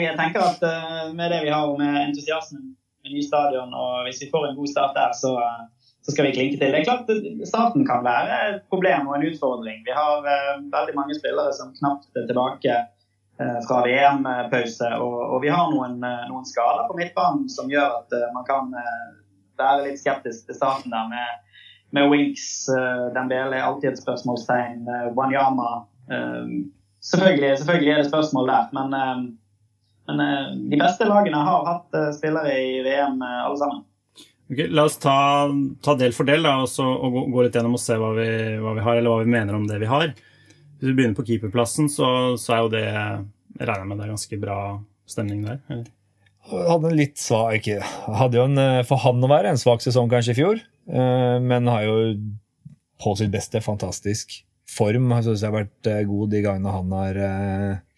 jeg tenker at eh, med det vi har med entusiasmen med ny stadion, og hvis vi får en god start der, så, eh, så skal vi klinke til. Det er klart Starten kan være et problem og en utfordring. Vi har eh, veldig mange spillere som knapt er tilbake eh, fra VM-pause, og, og vi har noen, eh, noen skader på midtbanen som gjør at eh, man kan eh, være litt skeptisk til starten der med, med Winks, Dembele, alltid et spørsmålstegn, Wanyama. eh, selvfølgelig, selvfølgelig er det spørsmål der, men, eh, men eh, de beste lagene har hatt eh, spillere i VM, eh, alle sammen. Okay, la oss ta, ta del for del da, og, så, og gå, gå litt gjennom og se hva vi, hva vi har, eller hva vi mener om det vi har. Hvis vi begynner på keeperplassen, så, så er jo det Jeg regner med det er ganske bra stemning der? Eller? hadde en litt svak ikke, Hadde jo en, eh, for han å være en svak sesong kanskje i fjor, eh, men har jo på sitt beste fantastisk form. Jeg synes jeg har vært eh, god de gangene han har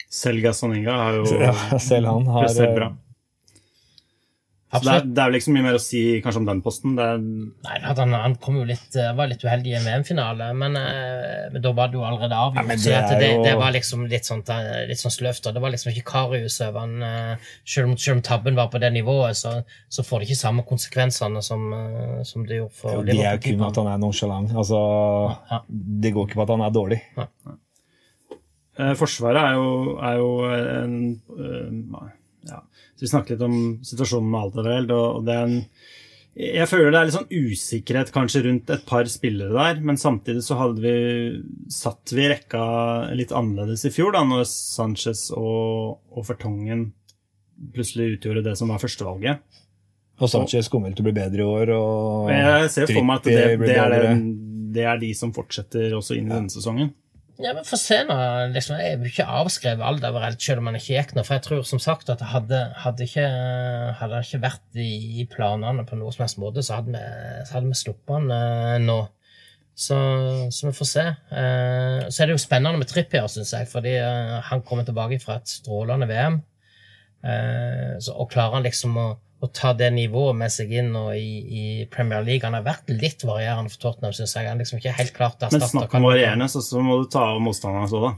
Selv Gazzoninga har jo <laughs> ja, Selv han har prestert bra. Eh, Så det er, det er vel ikke så mye mer å si kanskje om den posten. Det er, Nei, han, han kom jo litt, eh, var litt uheldig i en VM-finale, men, eh, men da var det jo allerede avgjort. Ja, så det er det, det var liksom litt sånn, litt sånn sløvt. Det var liksom ikke Karius eh, Selv om, selv om tabben var på det nivået, så, så får det ikke samme konsekvensene som, eh, som det gjorde for Det er jo kun at han er nonchalant. Altså, Ja. det går ikke på at han er dårlig. Ja. Forsvaret er jo, er jo en eh, ja. Så Vi snakket litt om situasjonen med Alderweireld. Og, og det er en, jeg føler det er litt sånn usikkerhet kanskje rundt et par spillere der, men samtidig så hadde vi satt vi rekka litt annerledes i fjor, da, når Sanchez og, og Fertongen plutselig utgjorde det som var førstevalget. Og Sanchez kommer vel til å bli bedre i år. Og Og jeg ser for meg at det, det, er det, det er de som fortsetter også inn i denne sesongen. Ja, men Få se nå. Liksom, jeg vil ikke avskrevet overalt, selv om han ikke gikk nå. For jeg tror som sagt at hadde, hadde, ikke, han ikke vært i, planene på noe som helst måte, så hadde vi, så hadde vi sluppet han eh, nå. Så, så vi får se. Eh, så er det jo spennende med Trippier, syns jeg, fordi eh, han kommer tilbake fra et strålende VM. Eh, så, og klarer han liksom å, å ta det nivået med seg inn og i, i Premier League. Han har vært litt varierende for Tottenham, syns jeg. Han liksom ikke helt klart Men snakk om varierende, så, så må du ta av motstanderne så, da.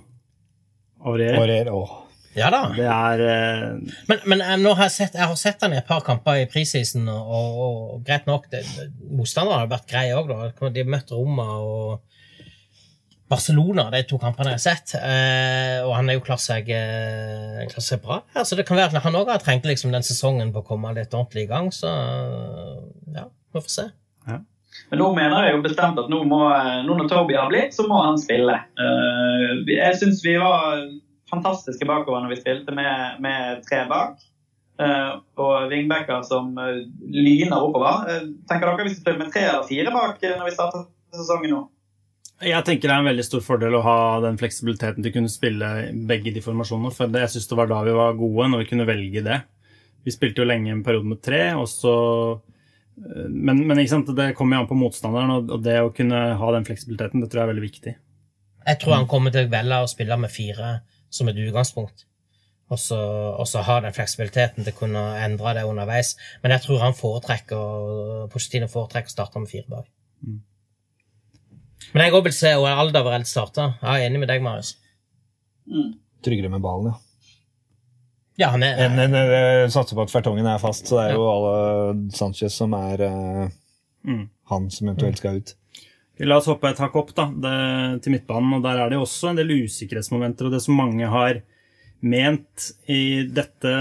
Variere. Åh. Ja da. Det er uh... Men, men jeg, nå har jeg, sett, jeg har sett han i et par kamper i preseason, og, og, og greit nok det, det, har vært greie òg, da. De har møtt Roma og Barcelona, de to kampene jeg har sett. Eh, og han er jo klart seg, eh, klart seg bra. her, så det kan være at han òg har trengt liksom, den sesongen på å komme litt ordentlig i gang, så ja, vi får se. Men nå mener jeg jo bestemt at nå, må, nå når Toby har blitt, så må han spille. Eh, jeg syns vi var fantastiske bakover når vi spilte med, med tre bak. eh, og vingbacker som eh, lyner oppover. Eh, tenker dere vi skal spille med tre eller fire bak eh, når vi starter sesongen nå? Jeg tenker det er en veldig stor fordel å ha den fleksibiliteten til å kunne spille begge de formasjonene. For jeg synes det var da vi var gode, når vi kunne velge det. Vi spilte jo lenge en periode med tre, og så eh, Men, men det kommer jo an på motstanderen, og det å kunne ha den fleksibiliteten, det tror jeg er veldig viktig. Jeg tror han kommer til å velge å spille med fire som et utgangspunkt. og så, ha den fleksibiliteten til å kunne endre det underveis. Men jeg tror han foretrekker Pochettino foretrekker å starte med fire bak. Men jeg òg vil se Alderweireld starte. Jeg er enig med deg, Marius. Tryggere med ballen, ja. Ja, han er, En, en, en, satser på at Fertongen er fast, så det er jo alle Sanchez som er uh, Mm. han som eventuelt skal ut. La oss hoppe et hakk opp da, det, til midtbanen. og Der er det også en del usikkerhetsmomenter. og Det som mange har ment i dette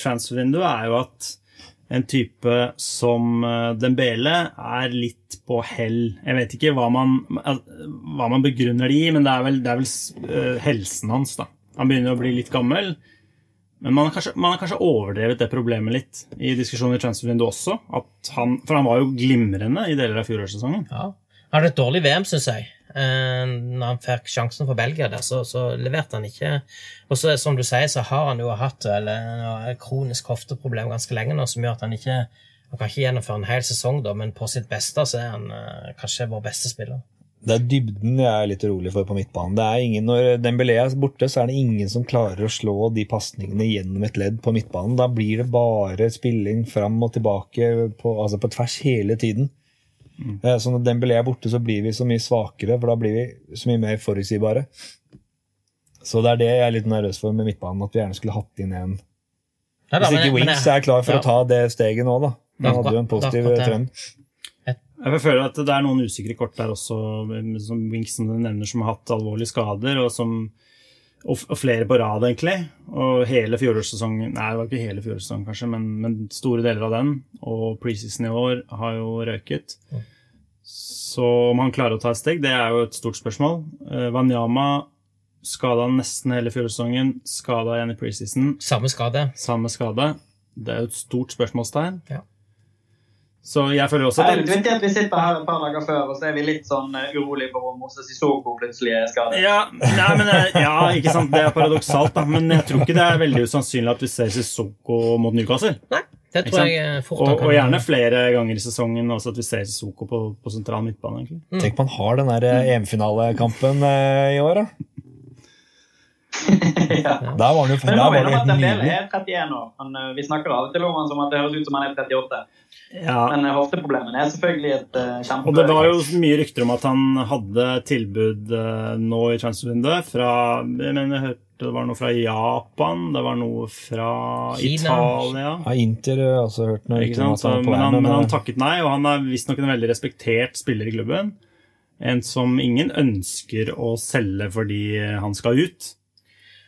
transfer-vinduet, er jo at en type som eh, Dembele er litt på hell. Jeg vet ikke hva man, hva man begrunner det i, men det er vel, det er vel eh, helsen hans. da. Han begynner å bli litt gammel. Men man har, kanskje, man har kanskje overdrevet det problemet litt i diskusjonen i transfervinduet også. At han, for han var jo glimrende i deler av fjorårssesongen. ja. Han hadde et dårlig VM, syns jeg. Eh, Når han fikk sjansen for Belgia der, så, så leverte han ikke. Og så, som du sier, så har han jo hatt eller, et kronisk hofteproblem ganske lenge nå, som gjør at han ikke han kan ikke gjennomføre en hel sesong, da, men på sitt beste så er han eh, kanskje vår beste spiller. Det er dybden jeg er litt urolig for på midtbanen. Det er ingen, når Dembélé er borte, så er det ingen som klarer å slå de pasningene gjennom et ledd på midtbanen. Da blir det bare spilling fram og tilbake på, altså på tvers hele tiden. Eh, Så når Dembélé er borte, så blir vi så mye svakere, for da blir vi så mye mer forutsigbare. Så det er det jeg er litt nervøs for med midtbanen, at vi gjerne skulle hatt inn en Nei da, Hvis ikke men Wings er klar for ja. å ta det steget nå, da. Det Han hadde jo en positiv trend. Jeg føler at det er noen usikre kort der også, som Winks som du nevner, som har hatt alvorlige skader, og, som, og, flere på rad, egentlig. Og hele fjorårssesongen Nei, det var ikke hele fjorårssesongen, kanskje, men, men store deler av den. Og preseason i år har jo røyket. Så om han klarer å ta et steg, det er jo et stort spørsmål. Eh, Wanyama skada nesten hele fjorårssesongen, skada igjen i preseason. Samme skade. Samme skade. Det er jo et stort spørsmålstegn. Ja. Så jeg føler også Det er at litt at vi sitter her et par dager før, og så er vi litt sånn eh, urolige for om Moses Sissoko plutselig er skadet. Ja, nei, men, eh, ja, ikke sant, det er paradoksalt, da. Men jeg tror ikke det er veldig usannsynlig at vi ser Sissoko mot Newcastle. Nei, det tror jeg fort Og, og gjerne flere ganger i sesongen også at vi ser Sissoko på, på sentral midtbane. egentlig. Tenk man har den der eh, EM-finalekampen i år, da. <laughs> ja. Der var han jo Men nå var er det det at helt Dembele nydelig. er 31 år. Han, vi snakker av og til om han som at det høres ut som han er 38. Ja, Men eh, hofteproblemene er selvfølgelig et uh, kjempe... og det var jo mye rykter om at han hadde tilbud uh, nå i transfervinduet fra Jeg mener, jeg hørte det var noe fra Japan, det var noe fra Kina. Italia. Ja, Inter har jeg også hørt noe Ikke sant? Men, han, men han eh, takket nei, og han er visstnok en veldig respektert spiller i klubben. En som ingen ønsker å selge fordi han skal ut.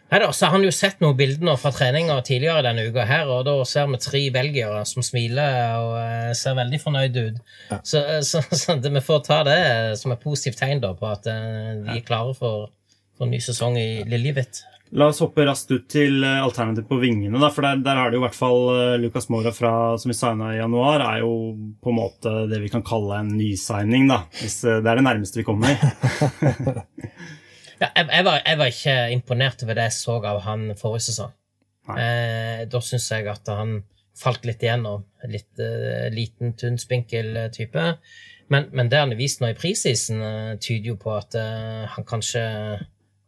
Nei da, så har han jo sett noen bilder fra treninger tidligere denne uka her, og da ser vi tre belgiere som smiler og eh, ser veldig fornøyd ut. Så, eh, så, <laughs> så det, vi får ta det som et positivt tegn da, på at vi de er klare for, for en ny sesong i Liljevitt. La oss hoppe raskt ut til alternativet alternativ på vingene. Da, for der, der er det jo i hvert fall eh, Lucas Mora fra, som vi signa i januar, er jo på en måte det vi kan kalle en nysigning. da, hvis eh, Det er det nærmeste vi kommer. <laughs> Ja, jeg, jeg, var, jeg var ikke imponert over det jeg så av han forrige sesong. Eh, da syns jeg at han falt litt igjennom. Litt eh, liten, tynn, spinkel eh, type. Men, men det han har vist nå i prisisen, eh, tyder jo på at eh, han kanskje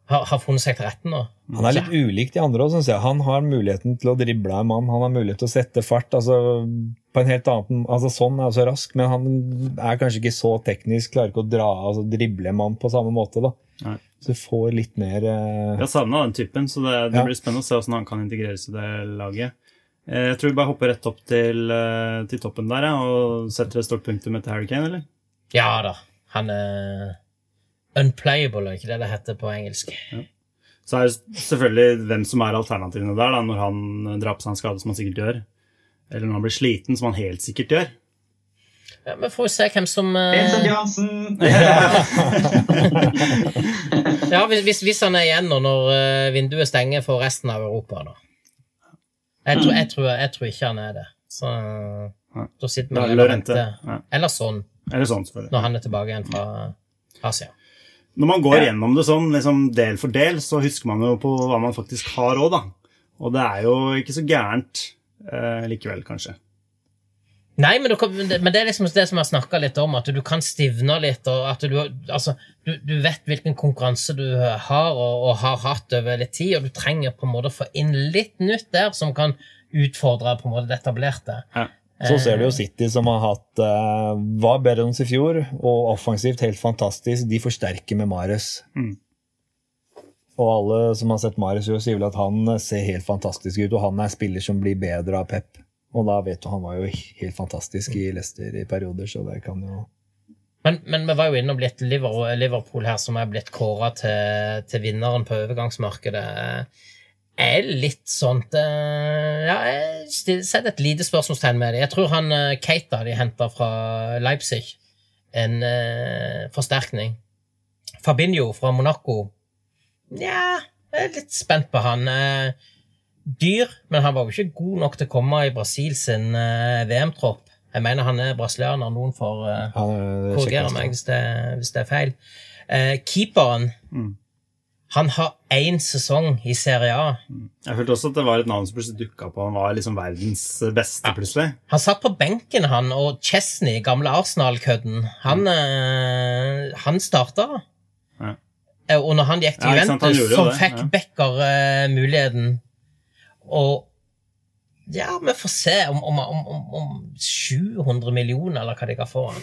har, har funnet seg til rette nå. Han er litt ulik de andre òg, syns jeg. Han har muligheten til å drible en mann. Han har mulighet til å sette fart. altså på en helt annen, altså Sånn er så rask, men han er kanskje ikke så teknisk. Klarer ikke å dra, altså drible en mann på samme måte. da. Nei. Så du får litt mer eh, Jeg har savna den typen, så det, det Ja. blir spennende å se hvordan han kan integreres i det laget. Eh, Jeg tror vi bare hopper rett opp til, eh, til toppen der ja, og setter et stort punktum etter Harry Kane, eller? Ja da, han er unplayable, er ikke det det heter på engelsk? Så er det selvfølgelig hvem som er alternativene der, da, når han drar på seg en skade, som han sikkert gjør. Eller når han blir sliten, som han helt sikkert gjør. Ja, Vi får jo se hvem som eh, Vincent Jansen! <laughs> Ja, hvis, hvis, hvis han er igjen nå når eh, vinduet stenger for resten av Europa, da. Jeg tror, jeg tror, jeg tror ikke han er det. Så da sitter vi og venter. Eller sånn, Eller sånn, selvfølgelig. når han er tilbake igjen fra Asia. Når man går gjennom det sånn liksom del for del, så husker man jo på hva man faktisk har òg, da. Og det er jo ikke så gærent eh, likevel, kanskje. Nei, men, du, kan- men det er liksom det som jeg snakka litt om, at du kan stivne litt, og at du, altså, du, du vet hvilken konkurranse du har og, og har hatt over litt tid, og du trenger på en måte å få inn litt nytt der som kan utfordre på en måte det etablerte. Så ser du jo City, som har hatt uh, var bedre enn oss i fjor, og offensivt helt fantastisk. De forsterker med Mares. Mm. Og alle som har sett Mares, sier vel at han ser helt fantastisk ut, og han er spiller som blir bedre av Pep. Og da vet du, han var jo helt fantastisk i Leicester i perioder, så det kan jo Men, men vi var jo innom litt Liverpool, her, som er blitt kåra til, til vinneren på overgangsmarkedet. Er litt sånt eh, Ja, jeg setter et lite spørsmålstegn med det. Jeg tror han eh, Keita de henta fra Leipzig, en uh, forsterkning. Fabinho fra Monaco Nja, jeg er litt spent på han. Eh, dyr, men han var jo ikke god nok til å komme i Brasil sin eh, VM-tropp. Jeg mener han er brasilianer. Noen får eh, er- korrigere meg hvis det, hvis det er feil. Eh, keeperen Mm. Han har én sesong i Serie A. Jeg følte også at det var et navn som plutselig dukka på. Han var liksom verdens beste, plutselig. Han satt på benken, han, og Chesney, gamle Arsenal-kødden, han, eh, han starta. Ja. Eh, Og når han gikk til Ja, Juventus, så fikk ja. Becker eh, muligheten. Og ja, vi får se om, om, om, om, om 700 millioner, eller hva de kan få han.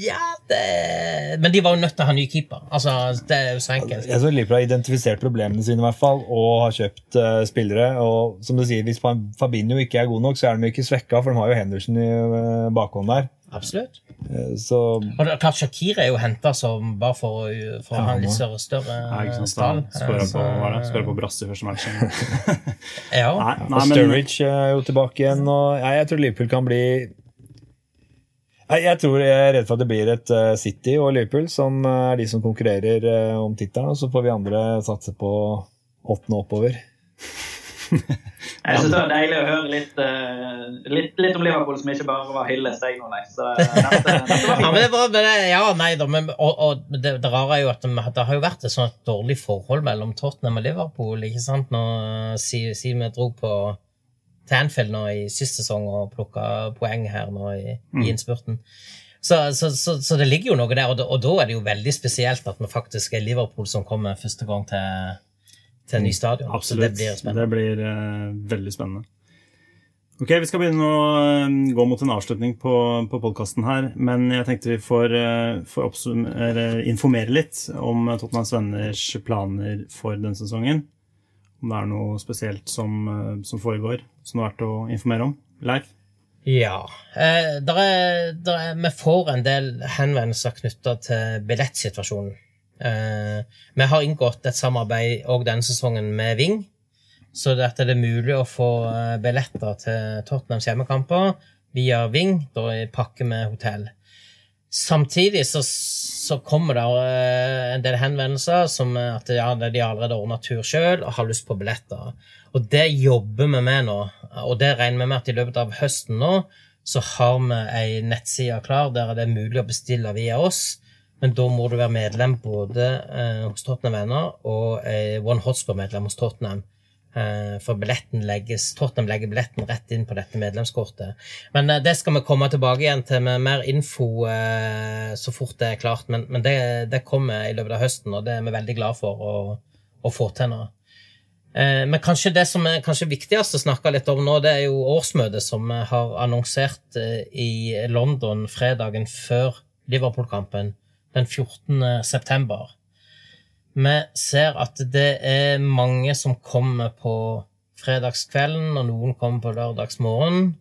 Ja, det Men de var jo nødt til å ha ny keeper. Altså, Det er jo så enkelt. Jeg tror Liverpool har identifisert problemene sine hvert fall, og har kjøpt uh, spillere. og som du sier, Hvis Fabinho ikke er god nok, så er de ikke svekka, for de har jo Henderson i uh, bakhånd der. Absolutt. Eh, så Og det er klart Shakir er jo henta som bare for, å- for å ha en litt større, større Ja, ikke sant, stall. Skåra på, hva var det? På brasse i første matchen. <laughs> Ja. Nei, nei, og Sturridge er jo tilbake igjen. og nei, Jeg tror Liverpool kan bli Nei, Jeg tror jeg er redd for at det blir et uh, City og Liverpool som eh, er de som konkurrerer uh, om tittelen. Og så får vi andre satse på åttende oppover. <laughs> Jeg synes det var deilig å høre litt, eh, litt, litt om Liverpool som ikke bare var hyllest jeg nå, eh, <laughs> Ja, men fint. det var, men det- ja, nei da, men, og, og det, det rare er jo at det, det har jo vært et sånt dårlig forhold mellom Tottenham og Liverpool. ikke sant? Nå, Siden si vi dro på til Anfield nå i sist sesong og plukka poeng her nå i, i innspurten. Så, så, så, så det ligger jo noe der, og da, og da er det jo veldig spesielt at vi faktisk er Liverpool som kommer første gang til, til en ny stadion. Så det blir spennende. Det blir uh, veldig spennende. Ok, Vi skal begynne å eh, gå mot en avslutning på, på podkasten her. Men jeg tenkte vi får, eh, får informere litt om Tottenhams Venners planer for denne sesongen. Om det er noe spesielt som, som foregår som det er verdt å informere om. Leif? Ja. Eh, der er, der er, vi får en del henvendelser knytta til billettsituasjonen. Eh, vi har inngått et samarbeid òg denne sesongen med Ving, så det er mulig å få eh, billetter til Tottenhams hjemmekamper via Ving, da pakke med hotell. Samtidig så, så kommer det eh, en del henvendelser som at ja, de allerede ordna tur sjøl og har lyst på billetter. Og det jobber vi med nå, og det regner vi med at i løpet av høsten nå så har vi ei nettside klar der det er mulig å bestille via oss. Men da må du være medlem både eh, hos Tottenham Venner og eh, One Hotspur-medlem hos Tottenham. Eh, for legges, Tottenham legger billetten rett inn på dette medlemskortet. Men eh, det skal vi komme tilbake igjen til med mer info eh, så fort det er klart. Men, men det, det kommer i løpet av høsten, og det er vi veldig glad for å, å få til nå. Eh, Men kanskje det som er kanskje viktigst å snakke litt om nå, det er jo årsmøtet som vi har annonsert i London fredagen før Liverpool-kampen, den 14. september. Vi ser at det er mange som kommer på fredagskvelden, og noen kommer på lørdagsmorgen.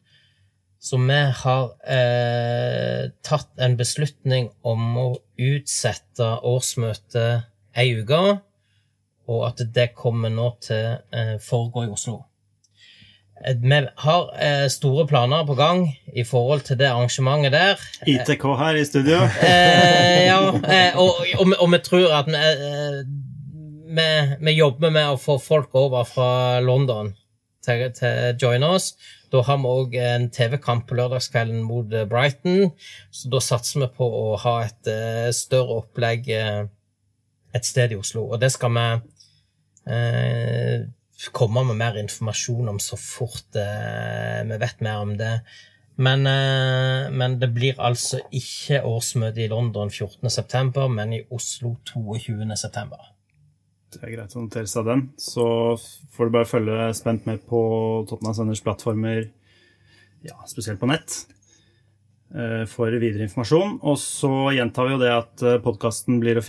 Så vi har eh, tatt en beslutning om å utsette årsmøtet ei uke og at det kommer nå til eh, foregå i Oslo. Eh, Vi har eh, store planer på gang i forhold til det arrangementet der. ITK her i studio. <laughs> Eh, ja, eh, og, og, og vi tror at vi, eh, vi, vi jobber med å få folk over fra London til, til join oss. Da har vi òg en TV-kamp på lørdagskvelden mot eh, Brighton, så da satser vi på å ha et eh, større opplegg eh, et sted i Oslo. Og det skal vi eh, komme med mer informasjon om så fort eh, vi vet mer om det. Men, eh, men det blir altså ikke årsmøte i London 14.9., men i Oslo 22.9. Det er greit å notere seg den. Så får du bare følge spent med på Tottenham Senders plattformer, ja, spesielt på nett, eh, for videre informasjon. Og så gjentar vi jo det at podkasten blir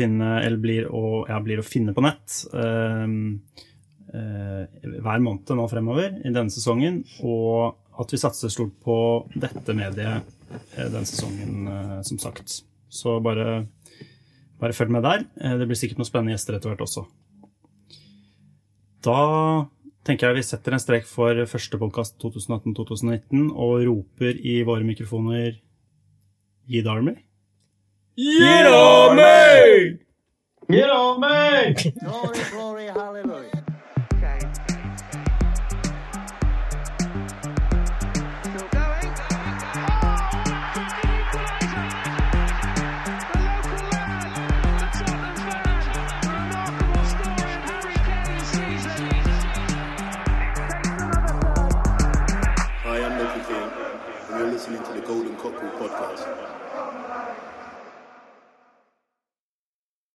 ja, blir å finne på nett eh, eh, hver måned nå fremover i denne sesongen. Og at vi satser stort på dette mediet eh, denne sesongen, eh, som sagt. Så bare, bare følg med der. Eh, Det blir sikkert noen spennende gjester etter hvert også. Da tenker jeg vi setter en strek for første podkast 2018-2019 og roper i våre mikrofoner Gi det Army. Get army! me! army! Glory, glory, hallelujah.